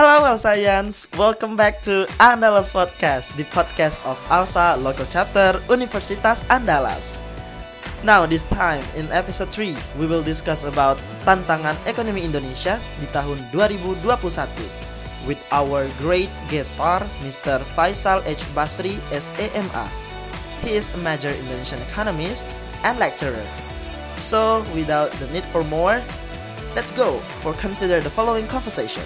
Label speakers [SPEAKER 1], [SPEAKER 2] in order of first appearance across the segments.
[SPEAKER 1] Hello Alscience, welcome back to Andalas Podcast, the podcast of ALSA Local Chapter Universitas Andalas. Now this time in episode 3, we will discuss about tantangan ekonomi Indonesia di tahun 2021 with our great guest star Mr. Faisal H. Basri SEMA. He is a major Indonesian economist and lecturer. So without the need for more, let's go for consider the following conversation.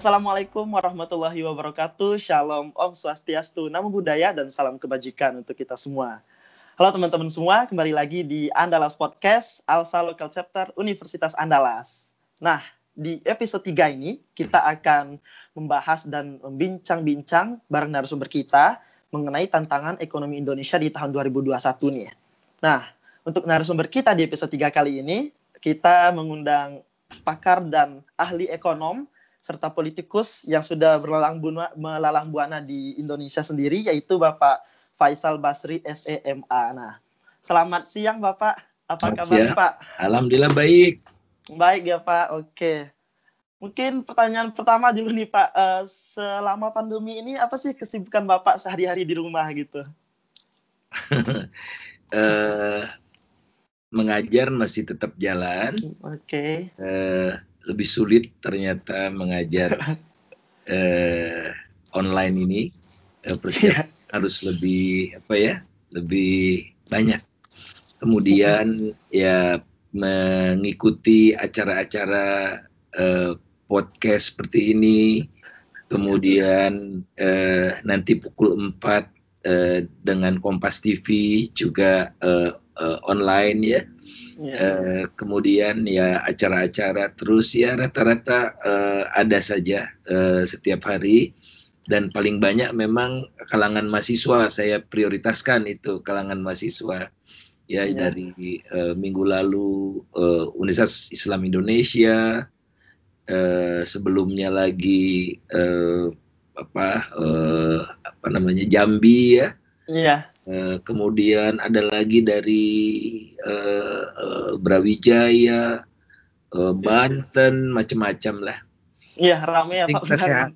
[SPEAKER 1] Assalamualaikum warahmatullahi wabarakatuh. Shalom, Om Swastiastu, Namo Buddhaya, dan salam kebajikan untuk kita semua. Halo teman-teman semua, kembali lagi di Andalas Podcast, Alsa Local Chapter Universitas Andalas. Nah, di episode 3 ini kita akan membahas dan membincang-bincang bareng narasumber kita mengenai tantangan ekonomi Indonesia di tahun 2021 nih. Nah, untuk narasumber kita di episode 3 kali ini, kita mengundang pakar dan ahli ekonom serta politikus yang sudah berlalang buana, melalang buana di Indonesia sendiri yaitu Bapak Faisal Basri SEMA. Nah, selamat siang Bapak. Apa selamat kabar siang. Pak?
[SPEAKER 2] Alhamdulillah baik.
[SPEAKER 1] Baik ya Pak. Oke. Mungkin pertanyaan pertama dulu nih Pak. Uh, selama pandemi ini apa sih kesibukan Bapak sehari-hari di rumah gitu?
[SPEAKER 2] uh, mengajar masih tetap jalan.
[SPEAKER 1] Oke. Okay.
[SPEAKER 2] Uh, lebih sulit ternyata mengajar eh, online ini. Eh, persiapan yeah. harus lebih apa ya lebih banyak. Kemudian ya mengikuti acara-acara eh, podcast seperti ini. Kemudian eh, nanti pukul 4 eh, dengan Kompas TV juga eh, eh, online ya Yeah. Iya. Uh, kemudian ya acara-acara terus ya rata-rata uh, ada saja uh, setiap hari dan paling banyak memang kalangan mahasiswa saya prioritaskan itu kalangan mahasiswa ya yeah. dari uh, minggu lalu uh, Universitas Islam Indonesia uh, sebelumnya lagi uh, apa uh, apa namanya Jambi ya
[SPEAKER 1] yeah.
[SPEAKER 2] Uh, kemudian ada lagi dari uh, uh, Brawijaya, uh, Banten, macam-macam lah.
[SPEAKER 1] Iya, ramai ya Pak. Sehat.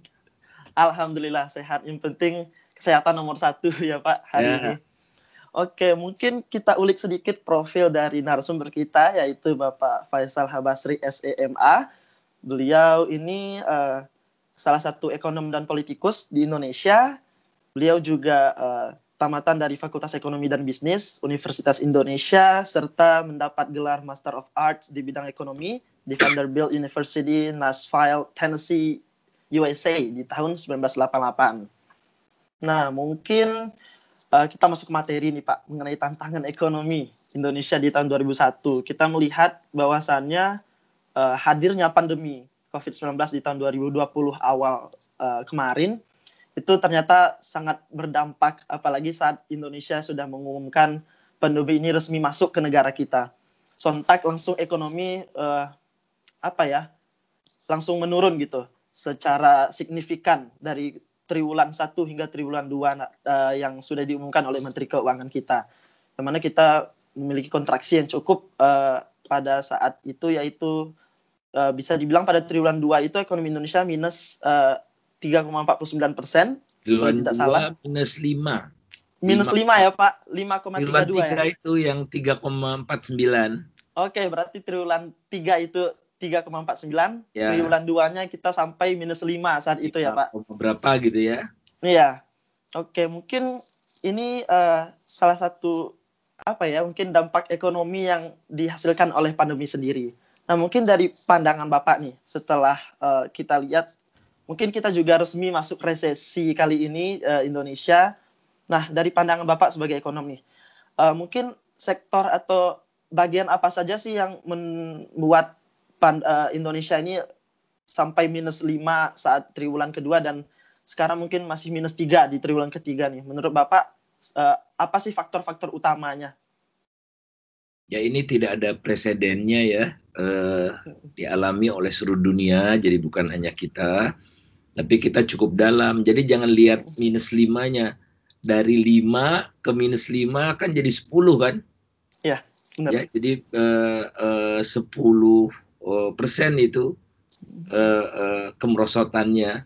[SPEAKER 1] Alhamdulillah sehat. Yang penting kesehatan nomor satu ya Pak hari ya. ini. Oke, mungkin kita ulik sedikit profil dari narasumber kita yaitu Bapak Faisal Habasri SEMA. Beliau ini uh, salah satu ekonom dan politikus di Indonesia. Beliau juga uh, tamatan dari Fakultas Ekonomi dan Bisnis Universitas Indonesia serta mendapat gelar Master of Arts di bidang ekonomi di Vanderbilt University, Nashville, Tennessee, USA di tahun 1988. Nah, mungkin uh, kita masuk materi nih Pak mengenai tantangan ekonomi Indonesia di tahun 2001. Kita melihat bahwasannya uh, hadirnya pandemi COVID-19 di tahun 2020 awal uh, kemarin itu ternyata sangat berdampak apalagi saat Indonesia sudah mengumumkan pandemi ini resmi masuk ke negara kita. Sontak langsung ekonomi uh, apa ya? langsung menurun gitu secara signifikan dari triwulan 1 hingga triwulan 2 uh, eh, yang sudah diumumkan oleh Menteri Keuangan kita. Di mana kita memiliki kontraksi yang cukup uh, pada saat itu yaitu uh, bisa dibilang pada triwulan 2 itu ekonomi Indonesia minus 3,49 persen.
[SPEAKER 2] Tidak salah. Minus 5.
[SPEAKER 1] Minus 5, 5 ya Pak, 5,32
[SPEAKER 2] ya. itu yang 3,49.
[SPEAKER 1] Oke, berarti triwulan 3 itu 3,49. Ya. Triwulan 2-nya kita sampai minus 5 saat itu ya Pak.
[SPEAKER 2] Berapa gitu ya?
[SPEAKER 1] Iya. Oke, mungkin ini uh, salah satu apa ya, mungkin dampak ekonomi yang dihasilkan oleh pandemi sendiri. Nah, mungkin dari pandangan Bapak nih, setelah uh, kita lihat Mungkin kita juga resmi masuk resesi kali ini uh, Indonesia. Nah, dari pandangan Bapak sebagai ekonom nih, uh, mungkin sektor atau bagian apa saja sih yang membuat pan, uh, Indonesia ini sampai minus 5 saat triwulan kedua dan sekarang mungkin masih minus 3 di triwulan ketiga nih. Menurut Bapak, uh, apa sih faktor-faktor utamanya?
[SPEAKER 2] Ya ini tidak ada presidennya ya, uh, dialami oleh seluruh dunia, jadi bukan hanya kita tapi kita cukup dalam. Jadi jangan lihat minus limanya, dari 5 ke minus 5 kan jadi 10 kan?
[SPEAKER 1] Ya, benar. Ya,
[SPEAKER 2] jadi uh, uh, 10 uh, persen itu uh, uh, kemerosotannya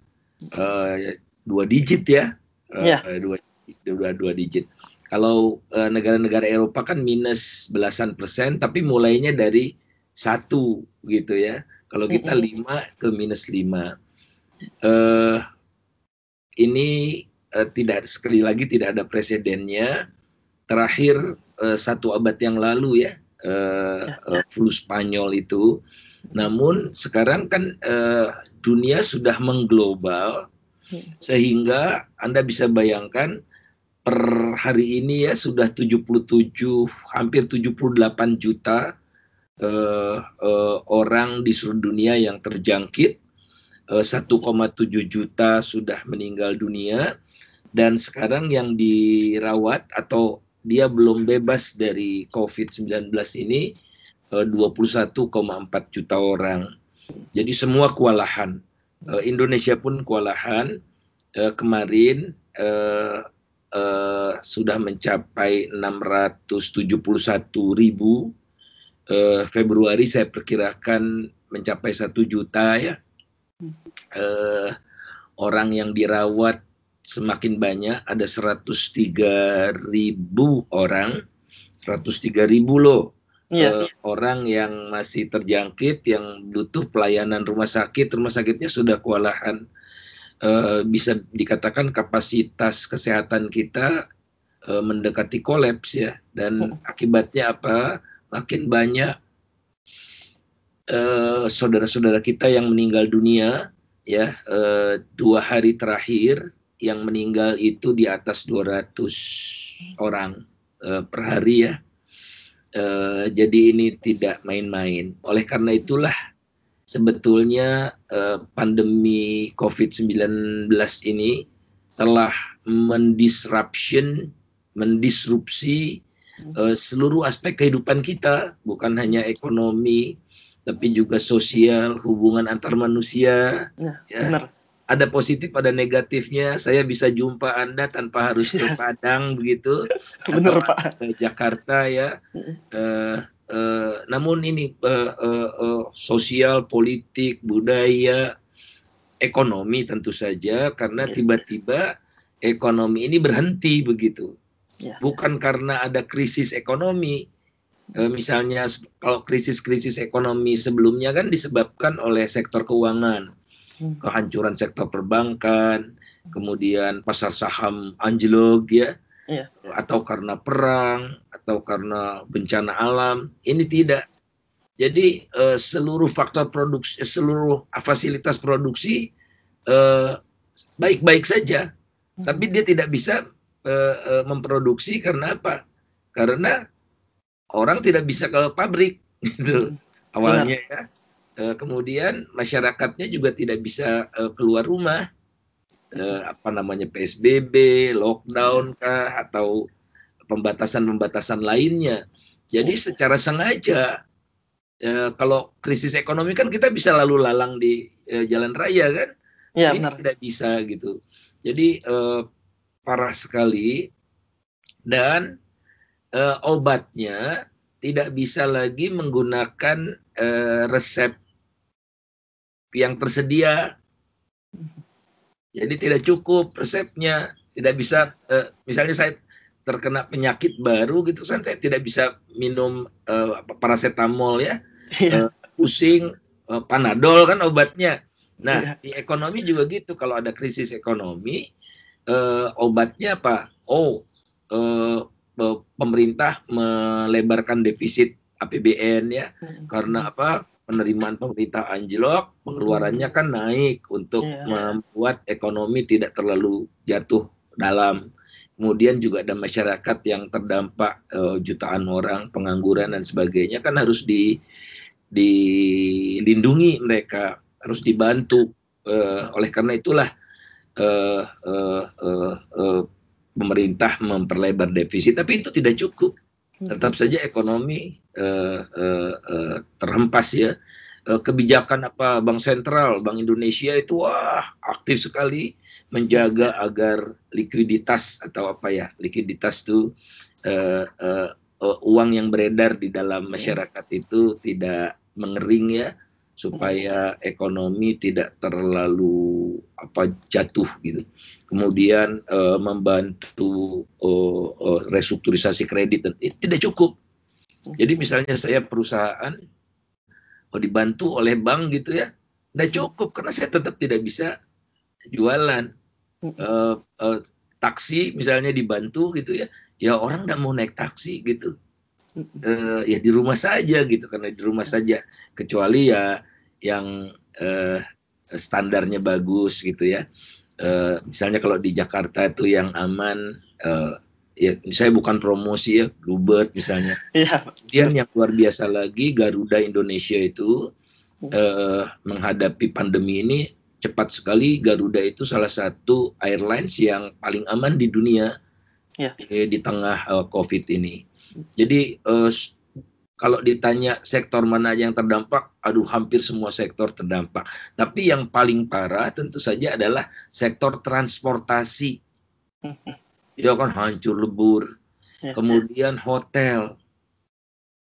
[SPEAKER 2] uh, dua digit ya, uh, ya. dua, dua dua digit. Kalau negara-negara uh, Eropa kan minus belasan persen, tapi mulainya dari satu gitu ya. Kalau kita lima ke minus lima, uh, ini uh, tidak sekali lagi tidak ada presidennya. Terakhir uh, satu abad yang lalu ya, uh, uh, flu Spanyol itu. Namun sekarang kan uh, dunia sudah mengglobal hmm. sehingga Anda bisa bayangkan per hari ini ya sudah 77 hampir 78 juta uh, uh, orang di seluruh dunia yang terjangkit, 1,7 juta sudah meninggal dunia, dan sekarang yang dirawat atau dia belum bebas dari COVID-19 ini uh, 21,4 juta orang. Jadi semua kewalahan. Uh, Indonesia pun kewalahan. Kemarin sudah mencapai 671 ribu Februari saya perkirakan mencapai satu juta ya uh, orang yang dirawat semakin banyak ada 103 ribu orang. 103 ribu loh. Ya. uh, orang yang masih terjangkit yang butuh pelayanan rumah sakit. Rumah sakitnya sudah kewalahan. Uh, bisa dikatakan kapasitas kesehatan kita uh, mendekati kolaps ya. Dan oh. akibatnya apa? Makin banyak saudara saudara-saudara kita yang meninggal dunia ya uh, dua hari terakhir yang meninggal itu di atas 200 orang uh, per hari ya. Uh, jadi ini tidak main-main. Oleh karena itulah sebetulnya uh, pandemi COVID-19 ini telah mendisruption mendisrupsi uh, seluruh aspek kehidupan kita, bukan hanya ekonomi, tapi juga sosial, hubungan antar manusia. Ya, ya. Benar. Ada positif, ada negatifnya. Saya bisa jumpa Anda tanpa harus ke Padang begitu,
[SPEAKER 1] benar Pak.
[SPEAKER 2] Ke Jakarta ya. Uh, uh, namun ini uh, uh, uh, sosial, politik, budaya, ekonomi tentu saja, karena iya. tiba-tiba ekonomi ini berhenti begitu Ya. Bukan karena ada krisis ekonomi. E, misalnya kalau krisis-krisis ekonomi sebelumnya kan disebabkan oleh sektor keuangan, hmm. kehancuran sektor perbankan, kemudian pasar saham anjlok ya, ya, atau karena perang, atau karena bencana alam. Ini tidak. Jadi e, seluruh faktor produksi, seluruh fasilitas produksi eh, baik-baik saja, hmm. tapi dia tidak bisa memproduksi karena apa? Karena orang tidak bisa ke pabrik gitu awalnya ya. Uh, kemudian masyarakatnya juga tidak bisa uh, keluar rumah. Uh, apa namanya PSBB, lockdown kah atau pembatasan-pembatasan lainnya. Jadi secara sengaja uh, kalau krisis ekonomi kan kita bisa lalu lalang di uh, jalan raya kan? Ya, Ini benar. tidak bisa gitu. Jadi uh, parah sekali dan uh, obatnya tidak bisa lagi menggunakan uh, resep yang tersedia. Jadi tidak cukup resepnya, tidak bisa uh, misalnya saya terkena penyakit baru gitu kan saya tidak bisa minum uh, paracetamol ya. Uh, pusing uh, panadol kan obatnya. Nah, iya. di ekonomi juga gitu kalau ada krisis ekonomi uh, obatnya apa? Oh, uh, pemerintah melebarkan defisit APBN ya, hmm. karena apa? Penerimaan pemerintah anjlok, pengeluarannya kan naik untuk yeah. membuat ekonomi tidak terlalu jatuh dalam. Kemudian juga ada masyarakat yang terdampak uh, jutaan orang pengangguran dan sebagainya kan harus di dilindungi mereka, harus dibantu. Uh, oleh karena itulah uh, uh, uh, uh, pemerintah memperlebar defisit, tapi itu tidak cukup. Tetap hmm. saja ekonomi uh, uh, uh, terhempas ya. Uh, kebijakan apa Bank Sentral, Bank Indonesia itu wah aktif sekali menjaga agar likuiditas atau apa ya likuiditas itu uh, uh, uh, uang yang beredar di dalam masyarakat itu tidak mengering ya supaya ekonomi tidak terlalu apa jatuh gitu. Kemudian uh, membantu uh, uh, restrukturisasi kredit dan itu tidak cukup. Jadi misalnya saya perusahaan oh dibantu oleh bank gitu ya, tidak cukup karena saya tetap tidak bisa jualan. Uh, uh, taksi misalnya dibantu gitu ya, ya orang tidak mau naik taksi gitu. Uh, ya di rumah saja gitu karena di rumah saja kecuali ya yang uh, standarnya bagus gitu ya. Uh, misalnya kalau di Jakarta itu yang aman, uh, ya saya bukan promosi ya, Bluebird misalnya. Iya. Kemudian yang luar biasa lagi Garuda Indonesia itu uh, menghadapi pandemi ini cepat sekali. Garuda itu salah satu airlines yang paling aman di dunia ya. di, di tengah uh, COVID ini. Jadi uh, kalau ditanya sektor mana yang terdampak, aduh hampir semua sektor terdampak. Tapi yang paling parah tentu saja adalah sektor transportasi. Dia kan hancur lebur. Ya. Kemudian hotel,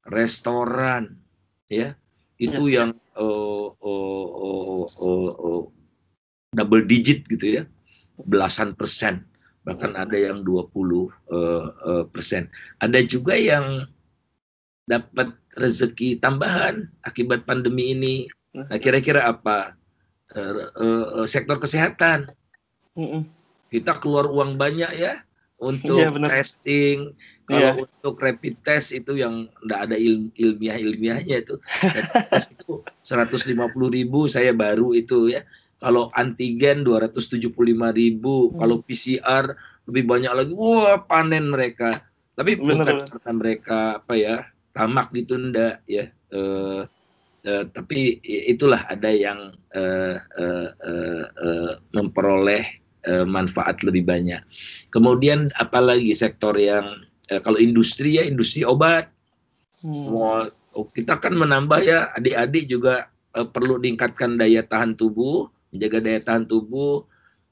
[SPEAKER 2] restoran, ya itu ya. yang uh, uh, uh, uh, uh, double digit gitu ya, belasan persen, bahkan ada yang 20 uh, uh, persen. Ada juga yang dapat rezeki tambahan akibat pandemi ini. Nah, kira-kira apa? Uh, uh, sektor kesehatan. Kita keluar uang banyak ya untuk ya, testing. Kalau ya. untuk rapid test itu yang tidak ada il ilmiah ilmiahnya itu, tes itu 150 ribu saya baru itu ya. Kalau antigen 275 ribu, hmm. kalau PCR lebih banyak lagi. Wah panen mereka. Tapi bukan karena mereka apa ya tamak ndak ya uh, uh, tapi itulah ada yang uh, uh, uh, uh, memperoleh uh, manfaat lebih banyak kemudian apalagi sektor yang uh, kalau industri ya industri obat hmm. semua oh, kita kan menambah ya adik-adik juga uh, perlu diingkatkan daya tahan tubuh menjaga daya tahan tubuh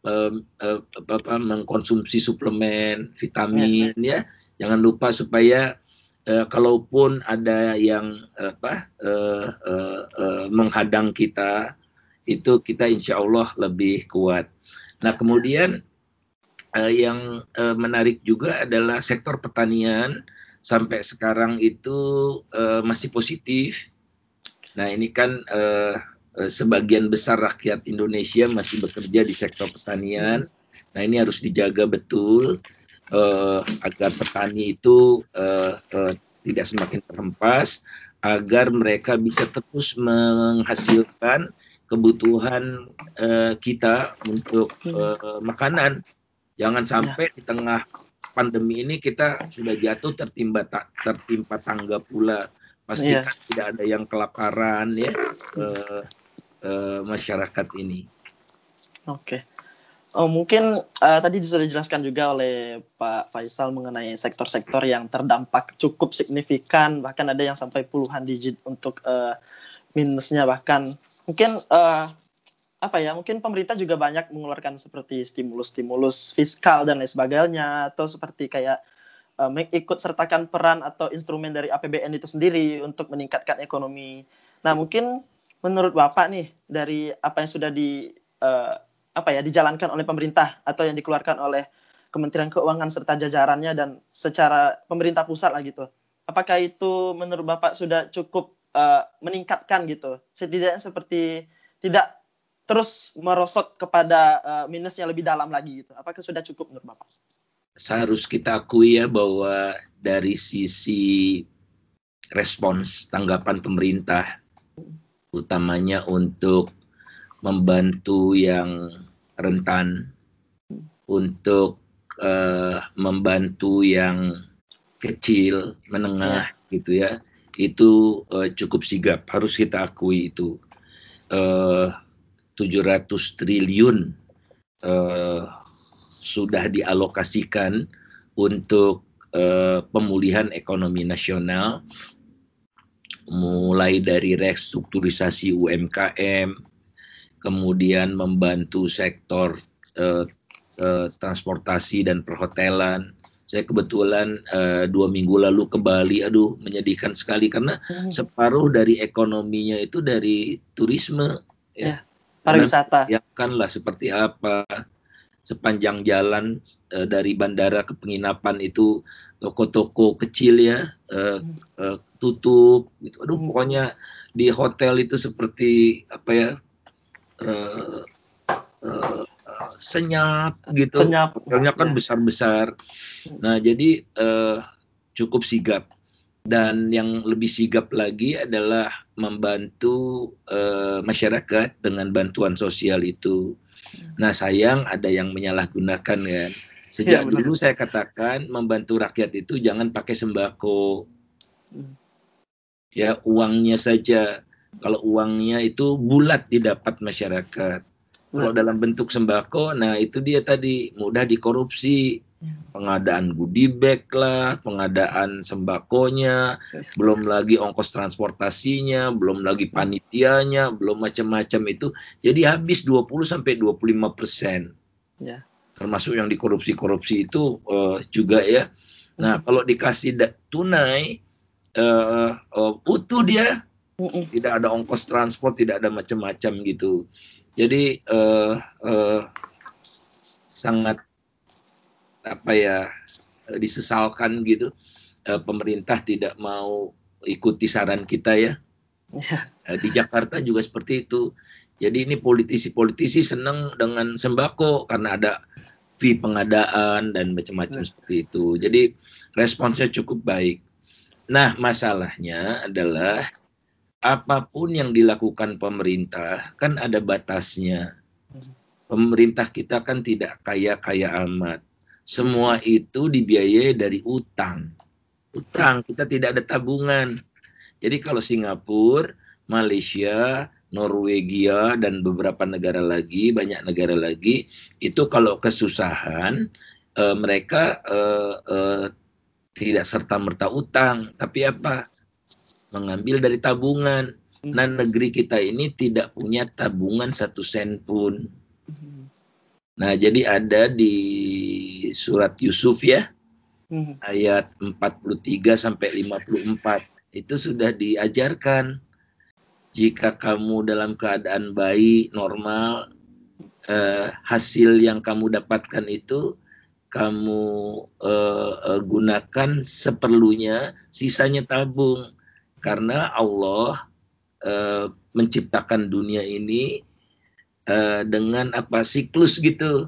[SPEAKER 2] apa, mengkonsumsi suplemen vitamin ya, ya. jangan lupa supaya uh, kalaupun ada yang apa uh, uh, uh, menghadang kita itu kita insya Allah lebih kuat. Nah kemudian uh, yang uh, menarik juga adalah sektor pertanian sampai sekarang itu uh, masih positif. Nah ini kan uh, sebagian besar rakyat Indonesia masih bekerja di sektor pertanian. Nah ini harus dijaga betul uh, agar petani itu uh, uh, tidak semakin terhempas agar mereka bisa terus menghasilkan kebutuhan uh, kita untuk uh, makanan. Jangan sampai di tengah pandemi ini kita sudah jatuh tertimpa tertimpa tangga pula. Pastikan yeah. tidak ada yang kelaparan ya uh, uh, masyarakat ini.
[SPEAKER 1] Oke. Okay. Oh, mungkin uh, tadi sudah dijelaskan juga oleh Pak Faisal mengenai sektor-sektor yang terdampak cukup signifikan, bahkan ada yang sampai puluhan digit untuk uh, minusnya bahkan. Mungkin uh, apa ya? Mungkin pemerintah juga banyak mengeluarkan seperti stimulus-stimulus fiskal dan lain sebagainya, atau seperti kayak uh, mengikut sertakan peran atau instrumen dari APBN itu sendiri untuk meningkatkan ekonomi. Nah, mungkin menurut Bapak nih dari apa yang sudah di apa ya dijalankan oleh pemerintah atau yang dikeluarkan oleh Kementerian Keuangan serta jajarannya dan secara pemerintah pusat lah gitu. Apakah itu menurut Bapak sudah cukup uh, meningkatkan gitu? Setidaknya seperti tidak terus merosot kepada uh, minusnya lebih dalam lagi gitu. Apakah sudah cukup menurut Bapak?
[SPEAKER 2] Seharus kita akui ya bahwa dari sisi respons tanggapan pemerintah utamanya untuk membantu yang rentan, untuk uh, membantu yang kecil, menengah ya. gitu ya. Itu uh, cukup sigap, harus kita akui itu. Uh, 700 triliun uh, sudah dialokasikan untuk uh, pemulihan ekonomi nasional mulai dari restrukturisasi UMKM, kemudian membantu sektor uh, uh, transportasi dan perhotelan. Saya kebetulan uh, dua minggu lalu ke Bali, aduh menyedihkan sekali karena hmm. separuh dari ekonominya itu dari turisme,
[SPEAKER 1] ya, ya pariwisata.
[SPEAKER 2] Ya kan lah seperti apa sepanjang jalan uh, dari bandara ke penginapan itu toko-toko kecil ya uh, uh, tutup gitu. Aduh hmm. pokoknya di hotel itu seperti apa ya uh, uh, senyap gitu.
[SPEAKER 1] Senyap.
[SPEAKER 2] Hotelnya kan ya. besar-besar. Nah jadi uh, cukup sigap dan yang lebih sigap lagi adalah membantu uh, masyarakat dengan bantuan sosial itu. Nah sayang ada yang menyalahgunakan kan. Sejak ya, dulu saya katakan membantu rakyat itu jangan pakai sembako. Hmm. Ya uangnya saja. Kalau uangnya itu bulat didapat masyarakat. Kalau dalam bentuk sembako, nah itu dia tadi mudah dikorupsi. Ya. Pengadaan goodie bag lah, pengadaan sembakonya, ya. belum lagi ongkos transportasinya, belum lagi panitianya, belum macam-macam itu. Jadi habis 20 sampai 25 persen. Ya termasuk yang dikorupsi-korupsi itu uh, juga ya. Nah, kalau dikasih tunai uh, uh, utuh dia, tidak ada ongkos transport, tidak ada macam-macam gitu. Jadi uh, uh, sangat apa ya disesalkan gitu uh, pemerintah tidak mau ikuti saran kita ya. Uh, di Jakarta juga seperti itu. Jadi ini politisi-politisi senang dengan sembako karena ada fee pengadaan dan macam-macam ya. seperti itu. Jadi responsnya cukup baik. Nah, masalahnya adalah apa pun yang dilakukan pemerintah kan ada batasnya. Pemerintah kita kan tidak kaya-kaya amat. Semua itu dibiayai dari utang. Utang, kita tidak ada tabungan. Jadi kalau Singapura, Malaysia, Norwegia dan beberapa negara lagi, banyak negara lagi, itu kalau kesusahan uh, mereka uh, uh, tidak serta merta utang, tapi apa? Mengambil dari tabungan. Nah negeri kita ini tidak punya tabungan satu sen pun. Nah jadi ada di surat Yusuf ya, hmm. ayat 43 sampai 54 itu sudah diajarkan jika kamu dalam keadaan baik, normal, eh, hasil yang kamu dapatkan itu kamu eh, eh, gunakan seperlunya, sisanya tabung. Karena Allah eh, menciptakan dunia ini eh, dengan apa siklus gitu.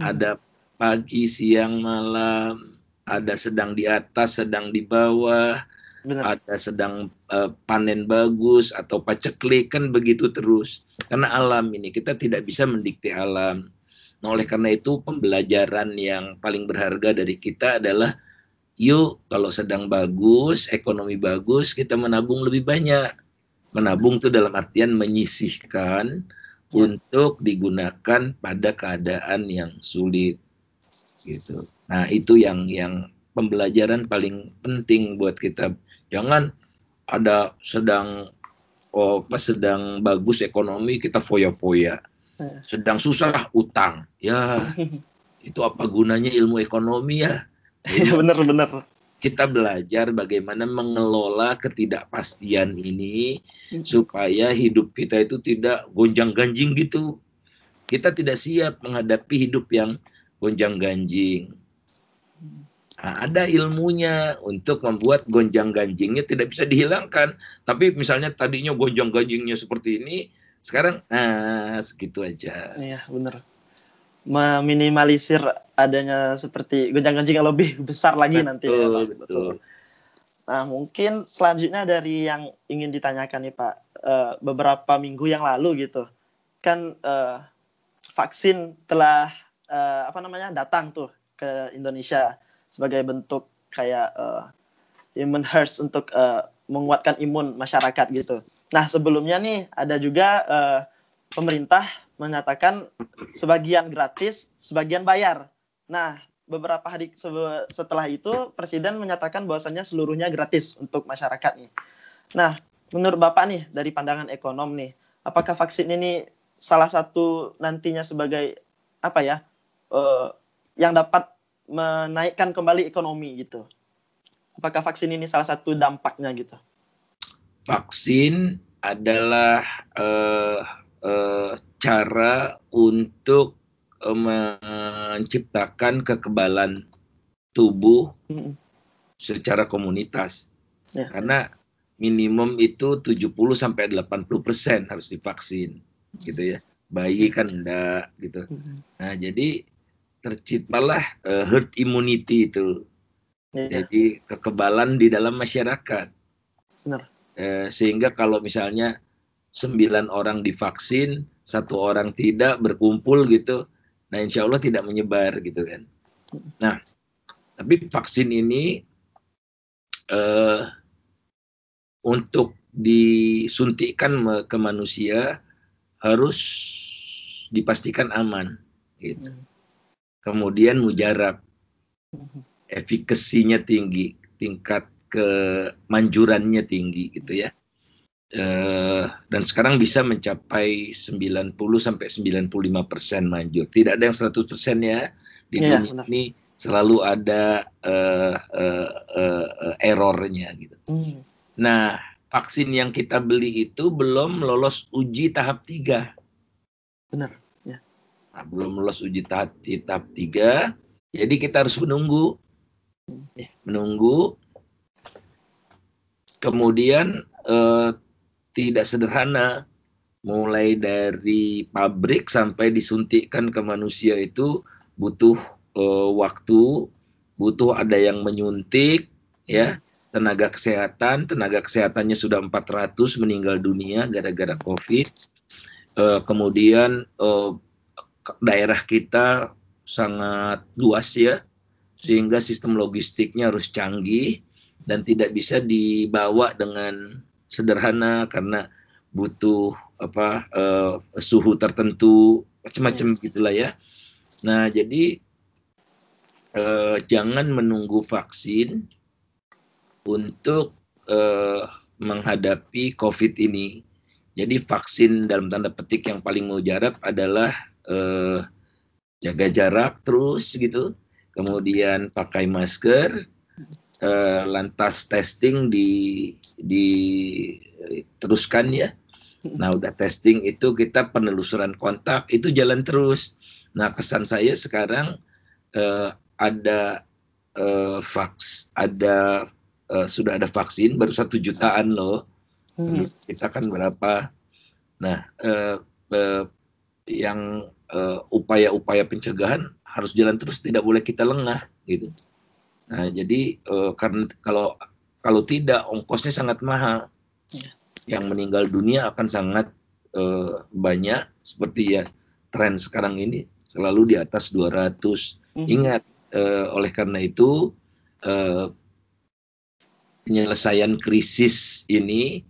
[SPEAKER 2] Hmm. Ada pagi, siang, malam, ada sedang di atas, sedang di bawah, Benar. ada sedang uh, panen bagus atau paceklik kan begitu terus karena alam ini kita tidak bisa mendikte alam nah oleh karena itu pembelajaran yang paling berharga dari kita adalah yuk kalau sedang bagus ekonomi bagus kita menabung lebih banyak menabung itu dalam artian menyisihkan ya. untuk digunakan pada keadaan yang sulit gitu nah itu yang yang pembelajaran paling penting buat kita Jangan ada sedang oh, pas sedang bagus ekonomi kita foya-foya. Eh. Sedang susah utang. Ya, itu apa gunanya ilmu ekonomi ya?
[SPEAKER 1] Iya benar-benar.
[SPEAKER 2] Kita belajar bagaimana mengelola ketidakpastian ini hmm. supaya hidup kita itu tidak gonjang-ganjing gitu. Kita tidak siap menghadapi hidup yang gonjang-ganjing. Nah, ada ilmunya untuk membuat gonjang-ganjingnya tidak bisa dihilangkan. Tapi misalnya tadinya gonjang-ganjingnya seperti ini, sekarang nah segitu aja.
[SPEAKER 1] Iya, benar. Meminimalisir adanya seperti gonjang-ganjing yang lebih besar lagi betul, nanti ya, Pak. Betul. Nah, mungkin selanjutnya dari yang ingin ditanyakan nih Pak, uh, beberapa minggu yang lalu gitu, kan uh, vaksin telah uh, apa namanya datang tuh ke Indonesia sebagai bentuk kayak uh, imun hers untuk uh, menguatkan imun masyarakat gitu. Nah sebelumnya nih ada juga uh, pemerintah menyatakan sebagian gratis, sebagian bayar. Nah beberapa hari setelah itu presiden menyatakan bahwasannya seluruhnya gratis untuk masyarakat nih. Nah menurut bapak nih dari pandangan ekonom nih, apakah vaksin ini salah satu nantinya sebagai apa ya uh, yang dapat menaikkan kembali ekonomi gitu. Apakah vaksin ini salah satu dampaknya gitu?
[SPEAKER 2] Vaksin adalah uh, uh, cara untuk uh, menciptakan kekebalan tubuh secara komunitas. Ya. Karena minimum itu 70 sampai 80 persen harus divaksin, gitu ya. Bayi kan enggak, gitu. Nah jadi terciptalah uh, herd immunity itu. Ya. Jadi kekebalan di dalam masyarakat. Benar. Eh, sehingga kalau misalnya sembilan orang divaksin, satu orang tidak berkumpul gitu, nah insya Allah tidak menyebar gitu kan. Nah, tapi vaksin ini eh, untuk disuntikkan ke manusia harus dipastikan aman gitu. Hmm. Kemudian mujarab, hmm. efikasinya tinggi, tingkat kemanjurannya tinggi gitu ya. Uh, dan sekarang bisa mencapai 90 sampai 95 persen manjur. Tidak ada yang 100 persen ya di ya, dunia benar. ini selalu ada uh, uh, uh, errornya gitu. Hmm. Nah, vaksin yang kita beli itu belum lolos uji tahap 3.
[SPEAKER 1] Benar, ya.
[SPEAKER 2] Nah, belum lolos uji tahap tahap 3. Jadi kita harus menunggu. Hmm. Menunggu Kemudian eh, tidak sederhana, mulai dari pabrik sampai disuntikkan ke manusia itu butuh eh, waktu, butuh ada yang menyuntik, ya. Tenaga kesehatan, tenaga kesehatannya sudah 400 meninggal dunia gara-gara COVID. Uh, kemudian uh, daerah kita sangat luas ya, sehingga sistem logistiknya harus canggih dan tidak bisa dibawa dengan sederhana karena butuh apa uh, suhu tertentu macam-macam iya. gitulah ya. Nah jadi uh, jangan menunggu vaksin untuk uh, menghadapi COVID ini. Jadi vaksin dalam tanda petik yang paling mujarab adalah uh, jaga jarak terus gitu, kemudian pakai masker, uh, lantas testing di di teruskan ya. Nah, udah testing itu kita penelusuran kontak itu jalan terus. Nah, kesan saya sekarang uh, ada uh, vaks, ada uh, sudah ada vaksin baru satu jutaan loh. Hmm. Kita kan berapa? Nah, uh, uh, yang upaya-upaya uh, pencegahan harus jalan terus, tidak boleh kita lengah gitu. Nah, jadi uh, karena kalau kalau tidak ongkosnya sangat mahal. Ya. Yang meninggal dunia akan sangat uh, banyak seperti ya tren sekarang ini selalu di atas 200. Hmm. Ingat uh, oleh karena itu uh, penyelesaian krisis ini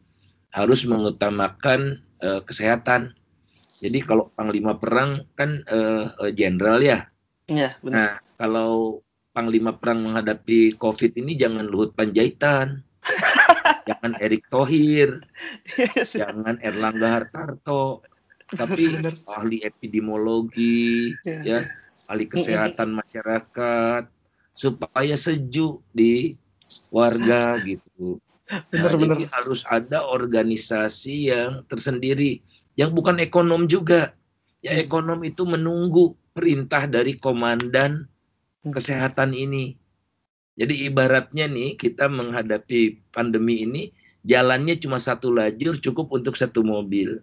[SPEAKER 2] harus mengutamakan uh, kesehatan. Jadi kalau panglima perang kan jenderal uh, ya. Iya, benar. Nah, kalau panglima perang menghadapi COVID ini jangan Luhut Panjaitan, jangan Erick Thohir, yes. jangan Erlangga Hartarto, tapi ahli epidemiologi, yeah. ya, ahli kesehatan masyarakat, supaya sejuk di warga gitu. Nah, benar, jadi harus ada organisasi yang tersendiri, yang bukan ekonom juga. Ya ekonom itu menunggu perintah dari komandan kesehatan ini. Jadi ibaratnya nih kita menghadapi pandemi ini jalannya cuma satu lajur cukup untuk satu mobil.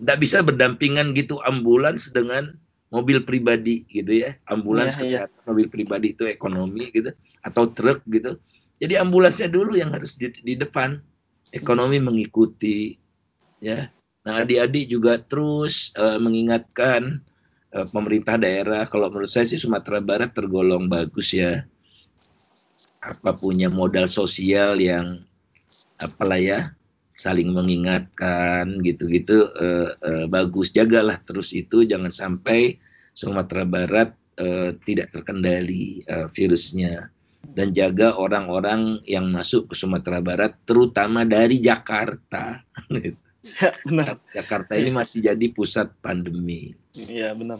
[SPEAKER 2] Tidak bisa berdampingan gitu ambulans dengan mobil pribadi gitu ya. Ambulans ya, kesehatan ya. mobil pribadi itu ekonomi gitu atau truk gitu. Jadi ambulansnya dulu yang harus di, di depan. Ekonomi mengikuti ya. Nah, adik-adik juga terus uh, mengingatkan uh, pemerintah daerah. Kalau menurut saya sih Sumatera Barat tergolong bagus ya. Apa punya modal sosial yang apalah ya saling mengingatkan gitu-gitu uh, uh, bagus jagalah terus itu jangan sampai Sumatera Barat uh, tidak terkendali uh, virusnya dan jaga orang-orang yang masuk ke Sumatera Barat terutama dari Jakarta gitu. Ya, benar. Jakarta ini masih jadi pusat pandemi.
[SPEAKER 1] Iya benar.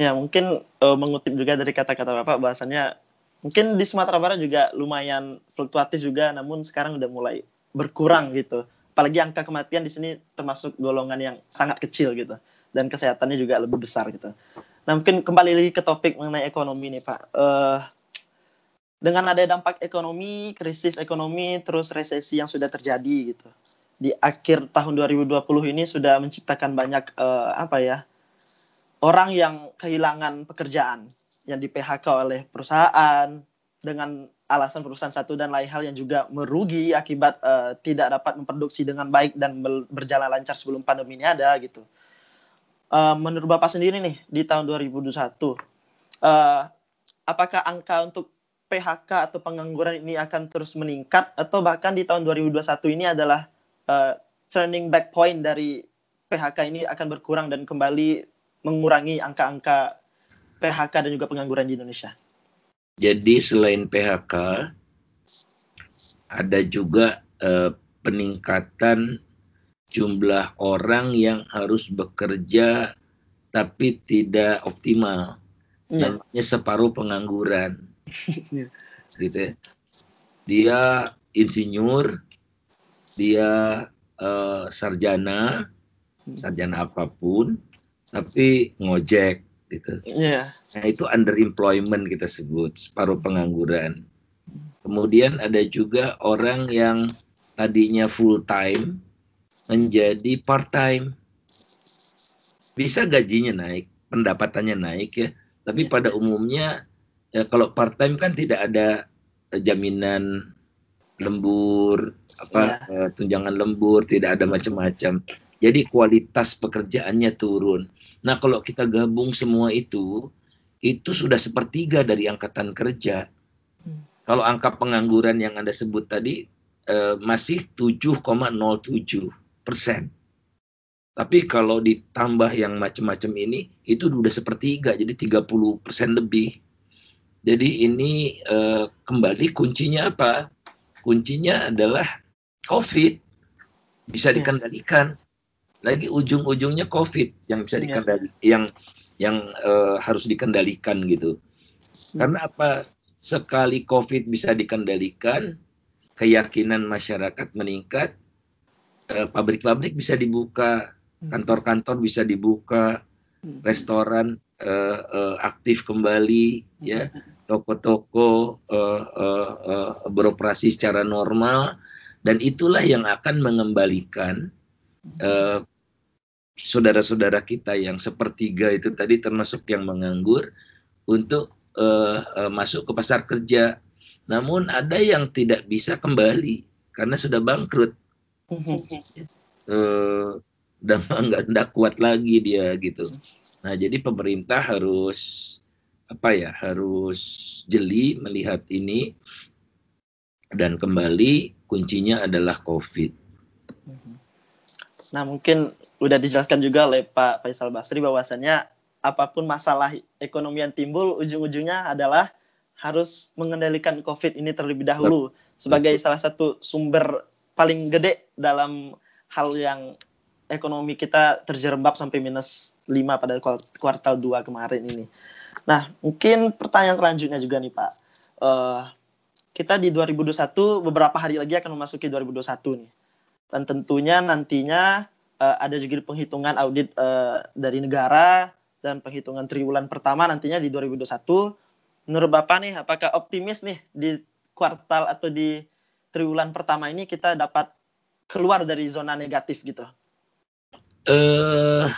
[SPEAKER 1] Ya, mungkin uh, mengutip juga dari kata-kata Bapak bahasanya mungkin di Sumatera Barat juga lumayan fluktuatif juga namun sekarang udah mulai berkurang gitu. Apalagi angka kematian di sini termasuk golongan yang sangat kecil gitu dan kesehatannya juga lebih besar gitu. Nah, mungkin kembali lagi ke topik mengenai ekonomi nih, Pak. Uh, dengan ada dampak ekonomi, krisis ekonomi, terus resesi yang sudah terjadi gitu. Di akhir tahun 2020 ini sudah menciptakan banyak uh, apa ya? orang yang kehilangan pekerjaan yang di PHK oleh perusahaan dengan alasan perusahaan satu dan lain hal yang juga merugi akibat uh, tidak dapat memproduksi dengan baik dan berjalan lancar sebelum pandemi ini ada gitu. Uh, menurut Bapak sendiri nih di tahun 2021 uh, apakah angka untuk PHK atau pengangguran ini akan terus meningkat atau bahkan di tahun 2021 ini adalah uh, turning back point dari PHK ini akan berkurang dan kembali mengurangi angka-angka PHK dan juga pengangguran di Indonesia?
[SPEAKER 2] Jadi selain PHK ada juga eh, peningkatan jumlah orang yang harus bekerja tapi tidak optimal. Ya. Namanya separuh pengangguran. gitu ya. Dia insinyur, dia uh, sarjana, hmm. sarjana apa pun, tapi ngojek gitu. Yeah. Nah itu underemployment kita sebut separuh pengangguran. Kemudian ada juga orang yang tadinya full time menjadi part time. Bisa gajinya naik, pendapatannya naik ya, tapi yeah. pada umumnya ya kalau part time kan tidak ada jaminan lembur apa yeah. tunjangan lembur, tidak ada macam-macam. Jadi kualitas pekerjaannya turun. Nah, kalau kita gabung semua itu, itu sudah sepertiga dari angkatan kerja. Hmm. Kalau angka pengangguran yang Anda sebut tadi eh, masih 7,07 persen. Tapi kalau ditambah yang macam-macam ini, itu sudah sepertiga, jadi 30 persen lebih. Jadi ini eh, kembali kuncinya apa? Kuncinya adalah COVID bisa ya. dikendalikan lagi ujung-ujungnya COVID yang bisa iya. dikendali yang yang uh, harus dikendalikan gitu. Hmm. Karena apa? Sekali COVID bisa dikendalikan, keyakinan masyarakat meningkat, pabrik pabrik-pabrik bisa dibuka, hmm. kantor-kantor bisa dibuka, hmm. restoran uh, uh, aktif kembali, ya, toko-toko uh, uh, uh, beroperasi secara normal, dan itulah yang akan mengembalikan uh, saudara-saudara kita yang sepertiga itu tadi termasuk yang menganggur untuk uh, uh, masuk ke pasar kerja. Namun ada yang tidak bisa kembali karena sudah bangkrut. uh, udah nggak kuat lagi dia gitu. Nah jadi pemerintah harus apa ya harus jeli melihat ini dan kembali kuncinya adalah COVID.
[SPEAKER 1] Nah, mungkin udah dijelaskan juga oleh Pak Faisal Basri bahwasannya apa pun masalah ekonomi yang timbul ujung-ujungnya adalah harus mengendalikan COVID ini terlebih dahulu sebagai salah satu sumber paling gede dalam hal yang ekonomi kita terjerembab sampai minus 5 pada kuartal 2 kemarin ini. Nah, mungkin pertanyaan selanjutnya juga nih Pak. Uh, kita di 2021 beberapa hari lagi akan memasuki 2021 nih dan tentunya nantinya uh, ada juga penghitungan audit uh, dari negara dan penghitungan triwulan pertama nantinya di 2021. Menurut Bapak nih, apakah optimis nih di kuartal atau di triwulan pertama ini kita dapat keluar dari zona negatif gitu?
[SPEAKER 2] Uh,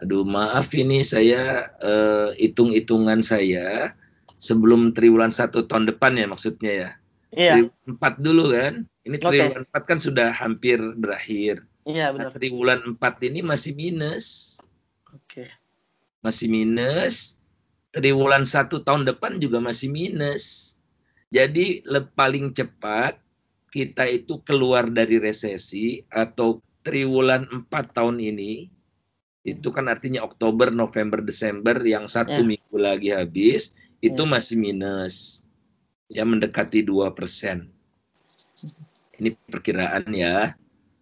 [SPEAKER 2] aduh maaf ini saya uh, hitung-hitungan saya sebelum triwulan satu tahun depan ya maksudnya ya. Iya. Empat dulu kan? Ini triwulan okay. 4 kan sudah hampir berakhir.
[SPEAKER 1] Iya benar.
[SPEAKER 2] Nah, triwulan 4 ini masih minus.
[SPEAKER 1] Oke. Okay.
[SPEAKER 2] Masih minus. Triwulan 1 tahun depan juga masih minus. Jadi paling cepat kita itu keluar dari resesi atau triwulan 4 tahun ini itu kan artinya Oktober, November, Desember yang satu yeah. minggu lagi habis itu yeah. masih minus ya mendekati dua persen ini perkiraan ya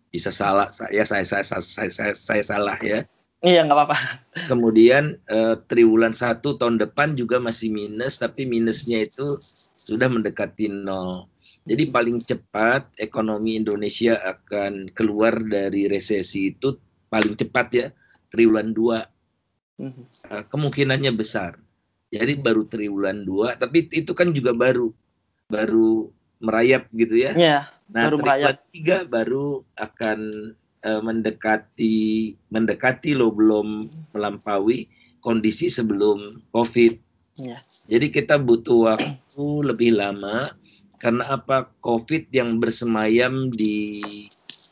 [SPEAKER 2] bisa salah saya saya saya saya saya, saya, saya salah ya
[SPEAKER 1] Iya nggak apa-apa.
[SPEAKER 2] Kemudian uh, triwulan satu tahun depan juga masih minus, tapi minusnya itu sudah mendekati nol. Jadi paling cepat ekonomi Indonesia akan keluar dari resesi itu paling cepat ya triwulan dua. Uh, kemungkinannya besar. Jadi baru triwulan dua, tapi itu kan juga baru baru merayap gitu ya.
[SPEAKER 1] Iya.
[SPEAKER 2] Nah, baru merayap. tiga baru akan uh, mendekati mendekati lo belum melampaui kondisi sebelum COVID. Ya. Jadi kita butuh waktu lebih lama karena apa COVID yang bersemayam di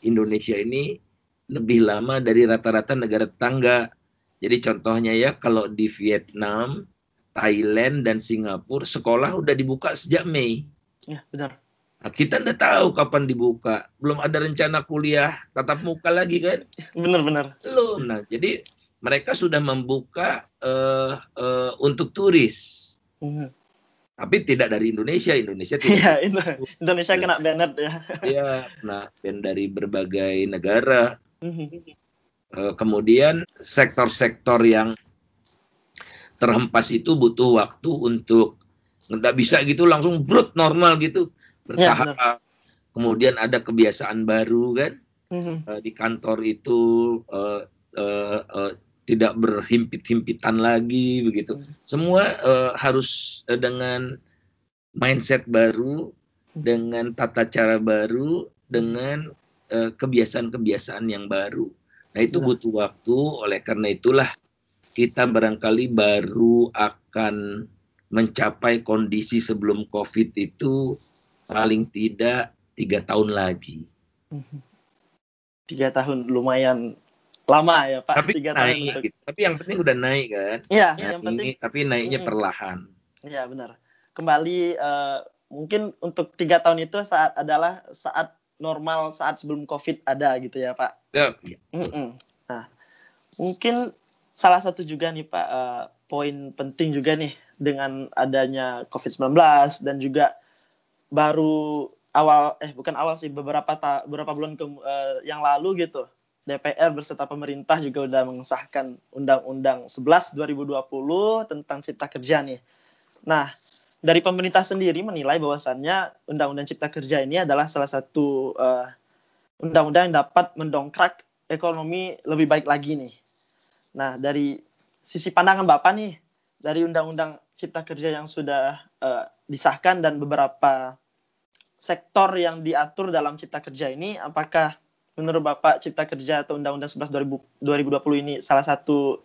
[SPEAKER 2] Indonesia ini lebih lama dari rata-rata negara tetangga. Jadi contohnya ya kalau di Vietnam, Thailand dan Singapura sekolah udah dibuka sejak Mei.
[SPEAKER 1] Ya, benar.
[SPEAKER 2] Nah, kita nggak tahu kapan dibuka. Belum ada rencana kuliah tatap muka lagi kan?
[SPEAKER 1] Benar-benar.
[SPEAKER 2] Belum. Nah, jadi mereka sudah membuka uh, uh, untuk turis. Hmm. Tapi tidak dari Indonesia. Indonesia tidak.
[SPEAKER 1] Iya, Indonesia kena banned ya.
[SPEAKER 2] Iya, nah ban dari berbagai negara. Hmm. Uh, kemudian sektor-sektor yang terhempas itu butuh waktu untuk nggak bisa gitu langsung brut normal gitu bertahap. Ya, Kemudian ada kebiasaan baru kan mm-hmm. uh, di kantor itu uh, uh, uh, tidak berhimpit-himpitan lagi begitu. Mm-hmm. Semua uh, harus uh, dengan mindset baru, dengan tata cara baru, dengan kebiasaan-kebiasaan yang baru. Nah itu butuh waktu. Oleh karena itulah kita barangkali baru akan mencapai kondisi sebelum COVID itu paling tidak tiga tahun lagi.
[SPEAKER 1] Tiga tahun lumayan lama ya Pak.
[SPEAKER 2] Tapi tiga naik, tahun gitu. Tapi yang penting udah naik kan.
[SPEAKER 1] Iya. Yang penting.
[SPEAKER 2] Tapi naiknya hmm. perlahan.
[SPEAKER 1] Iya benar. Kembali uh, mungkin untuk tiga tahun itu saat adalah saat normal saat sebelum COVID ada gitu ya Pak.
[SPEAKER 2] Ya.
[SPEAKER 1] Nah mungkin salah satu juga nih Pak uh, poin penting juga nih dengan adanya COVID-19 dan juga baru awal eh bukan awal sih beberapa ta, beberapa bulan ke, uh, yang lalu gitu DPR beserta pemerintah juga udah mengesahkan Undang-Undang 11 2020 tentang Cipta Kerja nih. Nah, dari pemerintah sendiri menilai bahwasannya Undang-Undang Cipta Kerja ini adalah salah satu eh, undang-undang yang dapat mendongkrak ekonomi lebih baik lagi nih. Nah, dari sisi pandangan Bapak nih, dari Undang-Undang Cipta Kerja yang sudah uh, disahkan dan beberapa sektor yang diatur dalam Cipta Kerja ini, apakah menurut Bapak Cipta Kerja atau Undang-Undang 11 2020 ini salah satu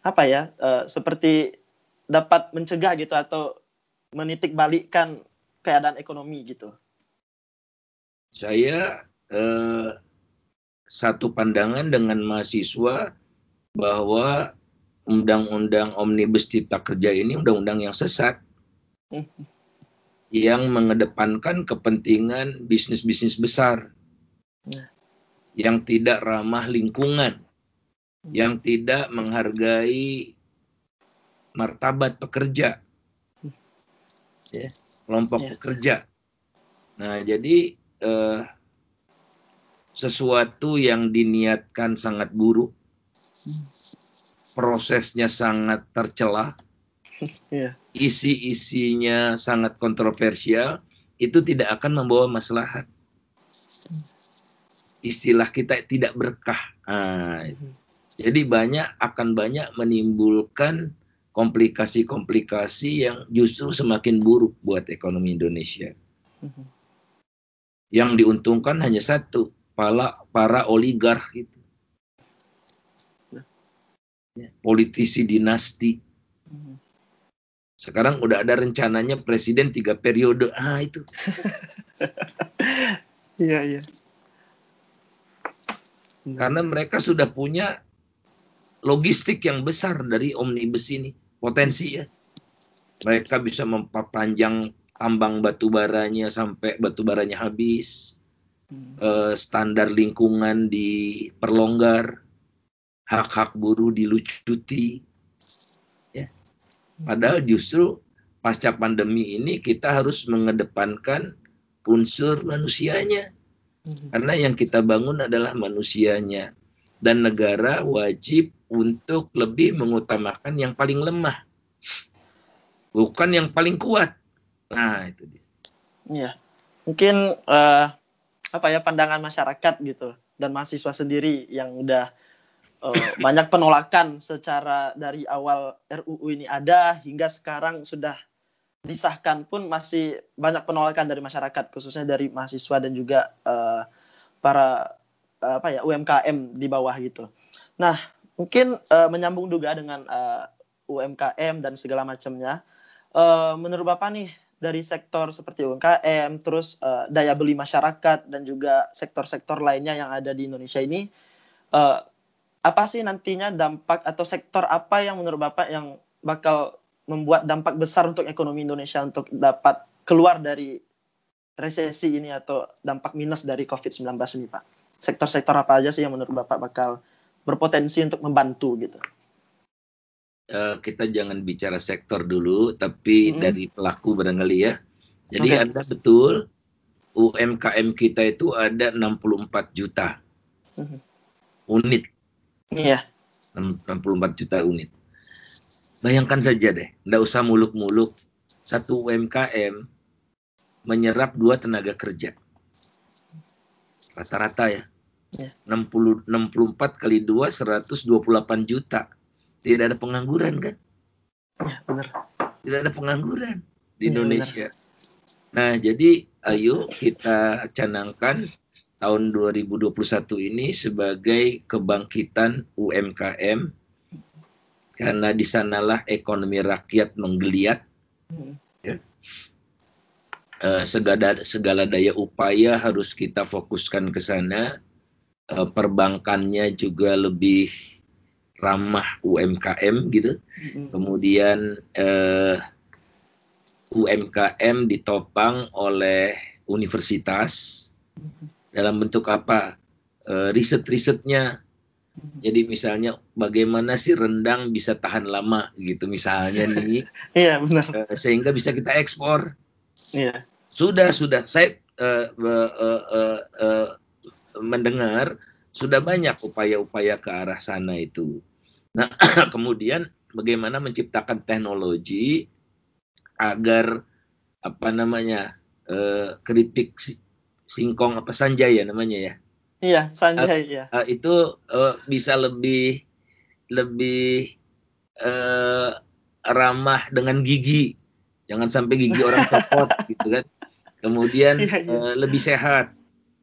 [SPEAKER 1] apa ya uh, seperti dapat mencegah gitu atau menitik balikkan keadaan ekonomi gitu?
[SPEAKER 2] Saya uh, satu pandangan dengan mahasiswa bahwa undang-undang omnibus cipta kerja ini undang-undang yang sesat. Hmm yang mengedepankan kepentingan bisnis-bisnis besar ya. Yang tidak ramah lingkungan, yang tidak menghargai martabat pekerja, ya, kelompok ya. pekerja. Nah, jadi eh, sesuatu yang diniatkan sangat buruk, prosesnya sangat tercelah, yeah. isi-isinya sangat kontroversial, itu tidak akan membawa maslahat. Istilah kita tidak berkah. Nah, jadi banyak akan banyak menimbulkan komplikasi-komplikasi yang justru semakin buruk buat ekonomi Indonesia. Yang diuntungkan hanya satu, para para oligark itu. Politisi dinasti sekarang udah ada rencananya presiden tiga periode. Ah itu.
[SPEAKER 1] Iya iya.
[SPEAKER 2] Karena mereka sudah punya logistik yang besar dari omnibus ini, potensi ya. Mereka bisa memperpanjang tambang batu baranya sampai batu baranya habis. Hmm. Uh, standar lingkungan diperlonggar, hak-hak buruh dilucuti Padahal justru pasca pandemi ini kita harus mengedepankan unsur manusianya. Hmm. Karena yang kita bangun adalah manusianya. dan negara wajib untuk lebih mengutamakan yang paling lemah, bukan yang paling kuat. Nah itu dia.
[SPEAKER 1] Iya, mungkin uh, apa ya pandangan masyarakat gitu dan mahasiswa sendiri yang udah uh, banyak penolakan secara dari awal RUU ini ada hingga sekarang sudah disahkan pun masih banyak penolakan dari masyarakat khususnya dari mahasiswa dan juga uh, para uh, apa ya UMKM di bawah gitu. Nah mungkin uh, menyambung juga dengan uh, UMKM dan segala macamnya. Uh, menurut bapak nih dari sektor seperti UMKM, terus uh, daya beli masyarakat dan juga sektor-sektor lainnya yang ada di Indonesia ini, uh, apa sih nantinya dampak atau sektor apa yang menurut bapak yang bakal membuat dampak besar untuk ekonomi Indonesia untuk dapat keluar dari resesi ini atau dampak minus dari COVID-19 ini, Pak? Sektor-sektor apa aja sih yang menurut Bapak bakal berpotensi untuk membantu gitu?
[SPEAKER 2] Uh, kita jangan bicara sektor dulu, tapi hmm. dari pelaku barangkali ya. Jadi okay. Anda betul, UMKM kita itu ada 64 juta hmm. unit.
[SPEAKER 1] Iya.
[SPEAKER 2] 64 juta unit. Bayangkan saja deh, nggak usah muluk-muluk. Satu UMKM menyerap dua tenaga kerja. Rata-rata ya. ya. 60, 64 kali 2, 128 juta. Tidak ada pengangguran kan?
[SPEAKER 1] Ya, benar.
[SPEAKER 2] Tidak ada pengangguran di ya, Indonesia. Benar. Nah, jadi ayo kita canangkan tahun 2021 ini sebagai kebangkitan UMKM karena di sanalah ekonomi rakyat menggeliat. Hmm. Ya. Uh, segala, segala daya upaya harus kita fokuskan ke sana. Uh, perbankannya juga lebih ramah UMKM gitu. Hmm. Kemudian uh, eh, UMKM ditopang oleh universitas hmm. dalam bentuk apa? Uh, riset-risetnya jadi misalnya bagaimana sih rendang bisa tahan lama gitu misalnya nih.
[SPEAKER 1] Iya benar.
[SPEAKER 2] Eh, sehingga bisa kita ekspor.
[SPEAKER 1] Iya.
[SPEAKER 2] Sudah sudah saya uh, uh, uh, uh, mendengar sudah banyak upaya-upaya ke arah sana itu. Nah kemudian bagaimana menciptakan teknologi agar apa namanya uh, keripik singkong apa sanjaya namanya ya
[SPEAKER 1] Iya, Sanjay uh, ya.
[SPEAKER 2] Uh, itu uh, bisa lebih lebih uh, ramah dengan gigi. Jangan sampai gigi orang copot gitu kan. Kemudian iya, iya. Uh, lebih sehat,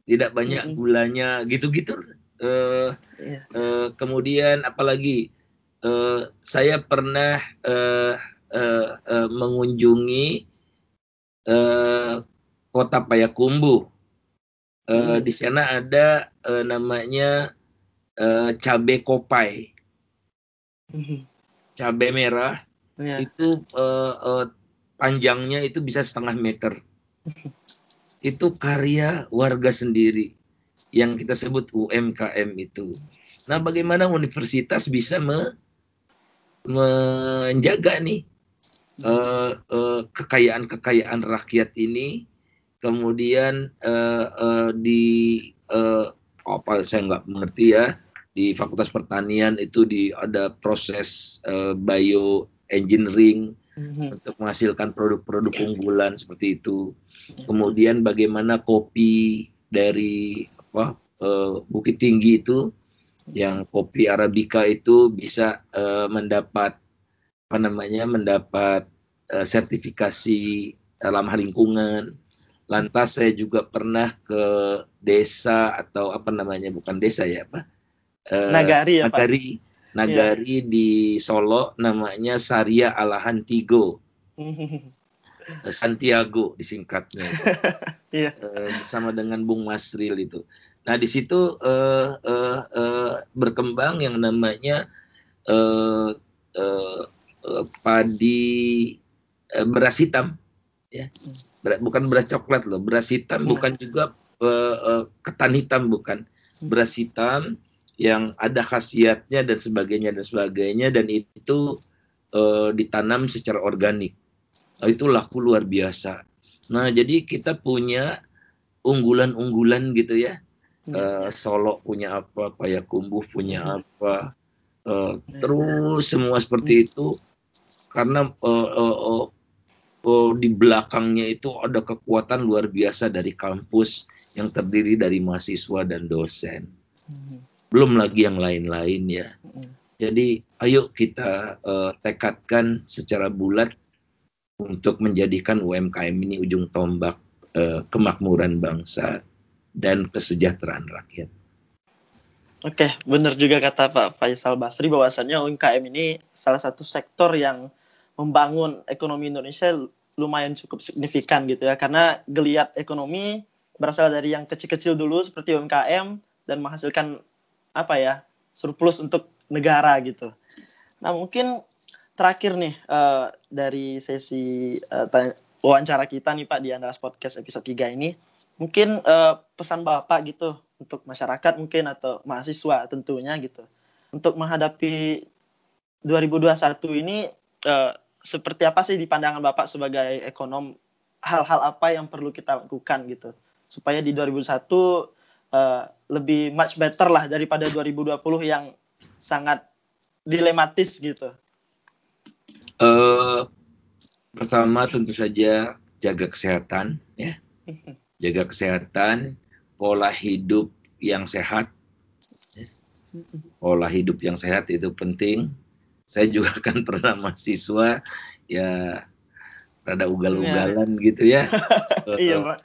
[SPEAKER 2] tidak banyak gulanya gitu-gitu. Uh, iya. uh, kemudian apalagi uh, saya pernah uh, uh, uh, mengunjungi uh, kota Payakumbuh uh, di sana ada uh, namanya uh, cabe kopai. Hmm. cabe merah. Yeah. itu uh, uh, panjangnya itu bisa setengah meter. Itu karya warga sendiri yang kita sebut UMKM itu. Nah bagaimana universitas bisa me, menjaga nih uh, uh, kekayaan-kekayaan rakyat ini kemudian uh, uh, di uh, apa saya nggak mengerti ya. Di Fakultas Pertanian itu di ada proses uh, bioengineering mm-hmm. untuk menghasilkan produk-produk unggulan seperti itu. Kemudian bagaimana kopi dari apa uh, Bukit Tinggi itu yang kopi arabica itu bisa uh, mendapat apa namanya mendapat uh, sertifikasi dalam hal lingkungan Lantas saya juga pernah ke desa atau apa namanya bukan desa ya apa?
[SPEAKER 1] Uh, Nagari ya
[SPEAKER 2] Nagari, Pak? Nagari yeah. di Solo namanya Saria Alahan Tigo. Santiago disingkatnya.
[SPEAKER 1] Iya.
[SPEAKER 2] uh, bersama dengan Bung Masril itu. Nah di situ uh, uh, uh, berkembang yang namanya uh, uh, padi uh, beras hitam ya. Beras, bukan beras coklat loh beras hitam iya. bukan juga uh, uh, ketan hitam bukan. Hmm. beras hitam yang ada khasiatnya dan sebagainya dan sebagainya dan itu uh, ditanam secara organik. Nah, itu laku luar biasa. Nah jadi kita punya unggulan-unggulan gitu ya. Uh, Solo punya apa, Payakumbuh punya hmm. apa, uh, terus semua seperti itu. Karena uh, uh, uh, uh, di belakangnya itu ada kekuatan luar biasa dari kampus yang terdiri dari mahasiswa dan dosen. Hmm. Belum lagi yang lain-lain ya. Hmm. Jadi ayo kita uh, tekadkan secara bulat untuk menjadikan UMKM ini ujung tombak uh, kemakmuran bangsa dan kesejahteraan rakyat.
[SPEAKER 1] Oke, benar juga kata Pak Faisal Basri bahwasannya UMKM ini salah satu sektor yang membangun ekonomi Indonesia lumayan cukup signifikan gitu ya karena geliat ekonomi berasal dari yang kecil-kecil dulu seperti UMKM dan menghasilkan apa ya surplus untuk negara gitu. Nah mungkin terakhir nih uh, dari sesi uh, wawancara kita nih Pak di Andalas Podcast episode 3 ini, mungkin uh, pesan Bapak gitu untuk masyarakat mungkin atau mahasiswa tentunya gitu. Untuk menghadapi 2021 ini uh, seperti apa sih di pandangan Bapak sebagai ekonom hal-hal apa yang perlu kita lakukan gitu supaya di 2001 uh, lebih much better lah daripada 2020 yang sangat dilematis gitu?
[SPEAKER 2] Uh, pertama tentu saja jaga kesehatan ya, jaga kesehatan, pola hidup yang sehat, pola hidup yang sehat itu penting. Saya juga kan pernah mahasiswa ya rada ugal-ugalan ya. gitu ya. iya, Pak.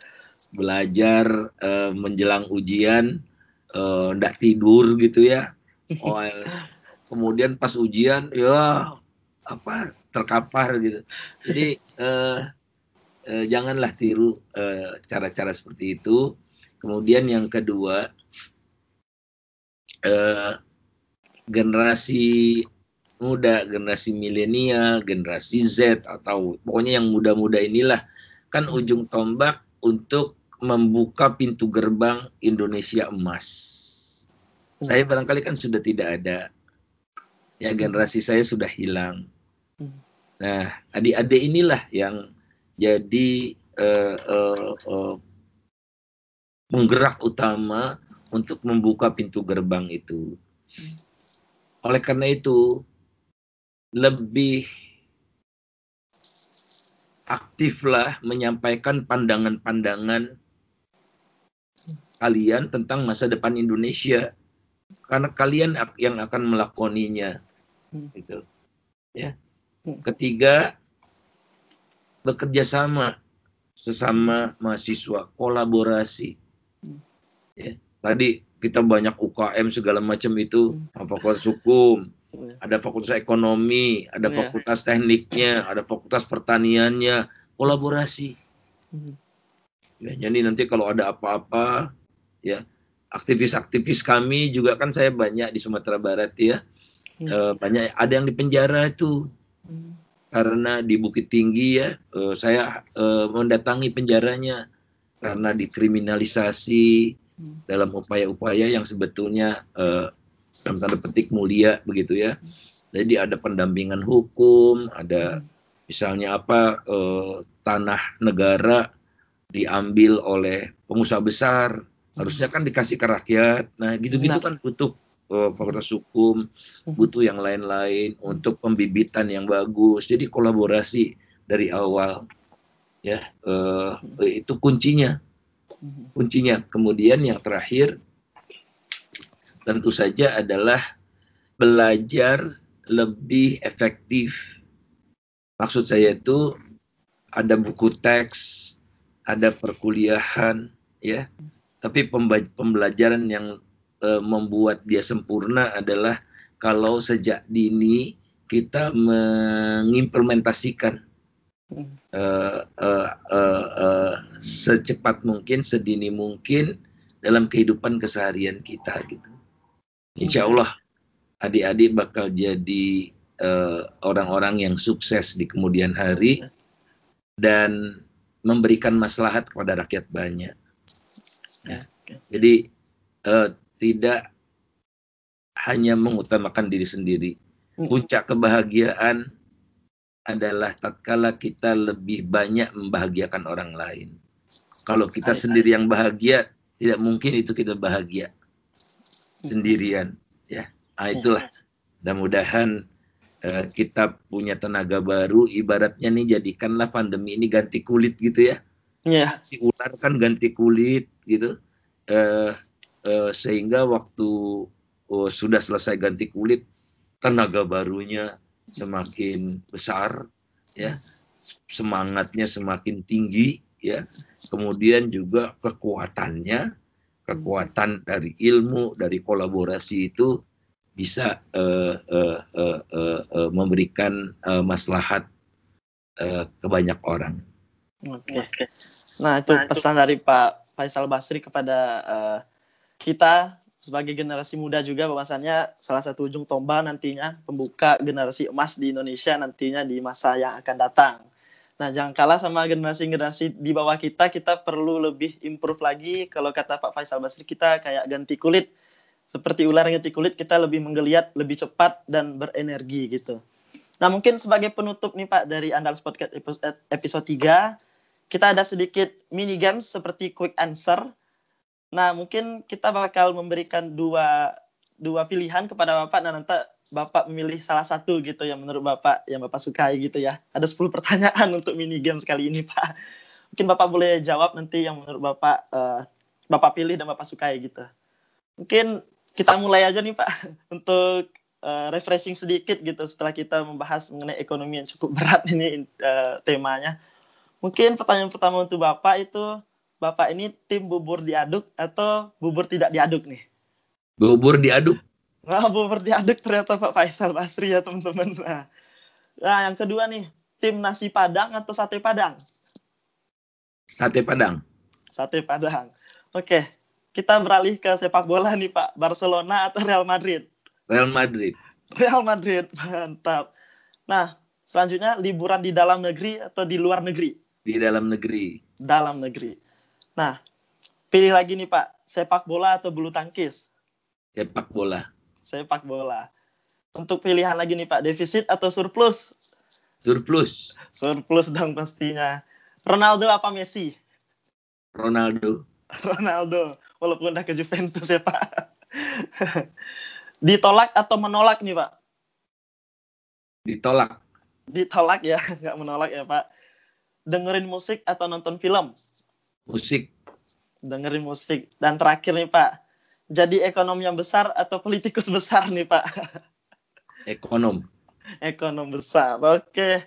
[SPEAKER 2] Belajar uh, menjelang ujian ndak uh, tidur gitu ya oh, kemudian pas ujian ya apa terkapar gitu jadi eh, eh, janganlah tiru eh, cara-cara seperti itu kemudian yang kedua eh, generasi muda generasi milenial generasi Z atau pokoknya yang muda-muda inilah. Kan ujung tombak untuk membuka pintu gerbang Indonesia emas. Saya barangkali kan sudah tidak ada. Ya generasi saya sudah hilang. Nah, adik-adik inilah yang jadi uh, uh, uh, penggerak utama untuk membuka pintu gerbang itu. Oleh karena itu, lebih aktiflah menyampaikan pandangan-pandangan kalian tentang masa depan Indonesia karena kalian yang akan melakoninya hmm. gitu ya hmm. ketiga bekerja sama sesama mahasiswa kolaborasi hmm. ya tadi kita banyak UKM segala macam itu fakultas hukum. Ada fakultas ekonomi ada yeah. fakultas tekniknya ada fakultas pertaniannya kolaborasi hmm. ya jadi nanti kalau ada apa-apa ya aktivis-aktivis kami juga kan saya banyak di Sumatera Barat ya. E, banyak ada yang di penjara itu. Hmm. Karena di Bukit Tinggi ya, e, saya e, mendatangi penjaranya karena dikriminalisasi hmm. dalam upaya-upaya yang sebetulnya e, dalam tanda petik mulia begitu ya. Jadi ada pendampingan hukum, ada misalnya apa e, tanah negara diambil oleh pengusaha besar harusnya kan dikasih ke rakyat nah gitu-gitu kan butuh uh, fakultas hukum hmm. butuh yang lain-lain untuk pembibitan yang bagus jadi kolaborasi dari awal ya uh, itu kuncinya hmm. kuncinya kemudian yang terakhir tentu saja adalah belajar lebih efektif maksud saya itu ada buku teks ada perkuliahan ya tapi pembelajaran yang uh, membuat dia sempurna adalah kalau sejak dini kita mengimplementasikan uh, uh, uh, uh, secepat mungkin, sedini mungkin dalam kehidupan keseharian kita gitu. Insya Allah adik-adik bakal jadi orang-orang uh, yang sukses di kemudian hari dan memberikan maslahat kepada rakyat banyak. Ya. Jadi uh, tidak hanya mengutamakan diri sendiri. Hmm. Puncak kebahagiaan adalah tatkala kita lebih banyak membahagiakan orang lain. Kalau kita sendiri yang bahagia, tidak mungkin itu kita bahagia sendirian ya. Nah, itulah. Mudah-mudahan uh, kita punya tenaga baru. Ibaratnya nih jadikanlah pandemi ini ganti kulit gitu ya.
[SPEAKER 1] Yeah.
[SPEAKER 2] si ular kan ganti kulit gitu. Uh, uh, sehingga waktu uh, sudah selesai ganti kulit tenaga barunya semakin besar ya. Semangatnya semakin tinggi ya. Kemudian juga kekuatannya kekuatan dari ilmu dari kolaborasi itu bisa uh, uh, uh, uh, uh, memberikan uh, maslahat uh, ke banyak orang.
[SPEAKER 1] Oke. Okay. Nah itu pesan dari Pak Faisal Basri kepada uh, kita sebagai generasi muda juga bahwasannya salah satu ujung tombak nantinya pembuka generasi emas di Indonesia nantinya di masa yang akan datang. Nah, jangan kalah sama generasi-generasi di bawah kita, kita perlu lebih improve lagi. Kalau kata Pak Faisal Basri, kita kayak ganti kulit. Seperti ular ganti kulit, kita lebih menggeliat, lebih cepat, dan berenergi gitu. Nah, mungkin sebagai penutup nih Pak, dari Andals Podcast episode 3, kita ada sedikit mini games seperti quick answer. Nah, mungkin kita bakal memberikan dua dua pilihan kepada Bapak dan nanti Bapak memilih salah satu gitu yang menurut Bapak yang Bapak sukai gitu ya. Ada 10 pertanyaan untuk mini game kali ini Pak. Mungkin Bapak boleh jawab nanti yang menurut Bapak uh, Bapak pilih dan Bapak sukai gitu. Mungkin kita mulai aja nih Pak untuk uh, refreshing sedikit gitu setelah kita membahas mengenai ekonomi yang cukup berat ini uh, temanya. Mungkin pertanyaan pertama untuk Bapak itu Bapak ini tim bubur diaduk atau bubur tidak diaduk nih?
[SPEAKER 2] Bubur diaduk.
[SPEAKER 1] Nah, bubur diaduk ternyata Pak Faisal Basri ya teman-teman. Nah. nah, yang kedua nih, tim nasi padang atau sate padang?
[SPEAKER 2] Sate padang.
[SPEAKER 1] Sate padang. Oke, kita beralih ke sepak bola nih Pak. Barcelona atau Real Madrid?
[SPEAKER 2] Real Madrid.
[SPEAKER 1] Real Madrid, mantap. Nah, selanjutnya liburan di dalam negeri atau di luar negeri?
[SPEAKER 2] Di dalam negeri.
[SPEAKER 1] Dalam negeri. Nah, pilih lagi nih Pak, sepak bola atau bulu tangkis?
[SPEAKER 2] Sepak bola.
[SPEAKER 1] Sepak bola. Untuk pilihan lagi nih Pak, defisit atau surplus?
[SPEAKER 2] Surplus.
[SPEAKER 1] Surplus dong pastinya. Ronaldo apa Messi?
[SPEAKER 2] Ronaldo.
[SPEAKER 1] Ronaldo. Walaupun udah ke Juventus ya Pak. Ditolak atau menolak nih Pak?
[SPEAKER 2] Ditolak.
[SPEAKER 1] Ditolak ya, nggak menolak ya Pak. Dengerin musik atau nonton film?
[SPEAKER 2] Musik.
[SPEAKER 1] Dengerin musik. Dan terakhir nih Pak, jadi ekonom yang besar atau politikus besar nih Pak?
[SPEAKER 2] Ekonom.
[SPEAKER 1] Ekonom besar. Oke.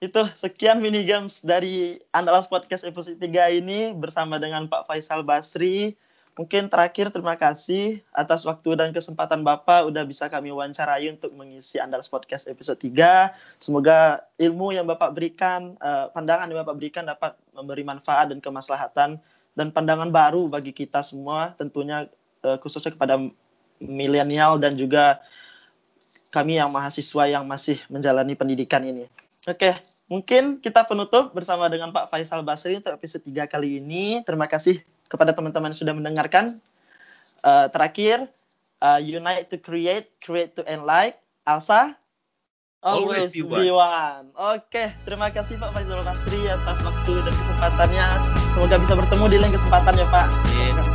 [SPEAKER 1] Itu sekian mini games dari Andalas Podcast episode 3 ini bersama dengan Pak Faisal Basri. Mungkin terakhir terima kasih atas waktu dan kesempatan Bapak udah bisa kami wawancarai untuk mengisi Andalas Podcast episode 3. Semoga ilmu yang Bapak berikan, uh, pandangan yang Bapak berikan dapat memberi manfaat dan kemaslahatan dan pandangan baru bagi kita semua tentunya uh, khususnya kepada milenial dan juga kami yang mahasiswa yang masih menjalani pendidikan ini. Oke, mungkin kita penutup bersama dengan Pak Faisal Basri untuk episode 3 kali ini. Terima kasih kepada teman-teman yang sudah mendengarkan. Uh, terakhir, uh, Unite to Create, Create to Enlight. Alsa, Always, Always be one. Oke, terima kasih Pak Faisal Basri atas waktu dan kesempatannya. Semoga bisa bertemu di lain kesempatan ya Pak. Yeah.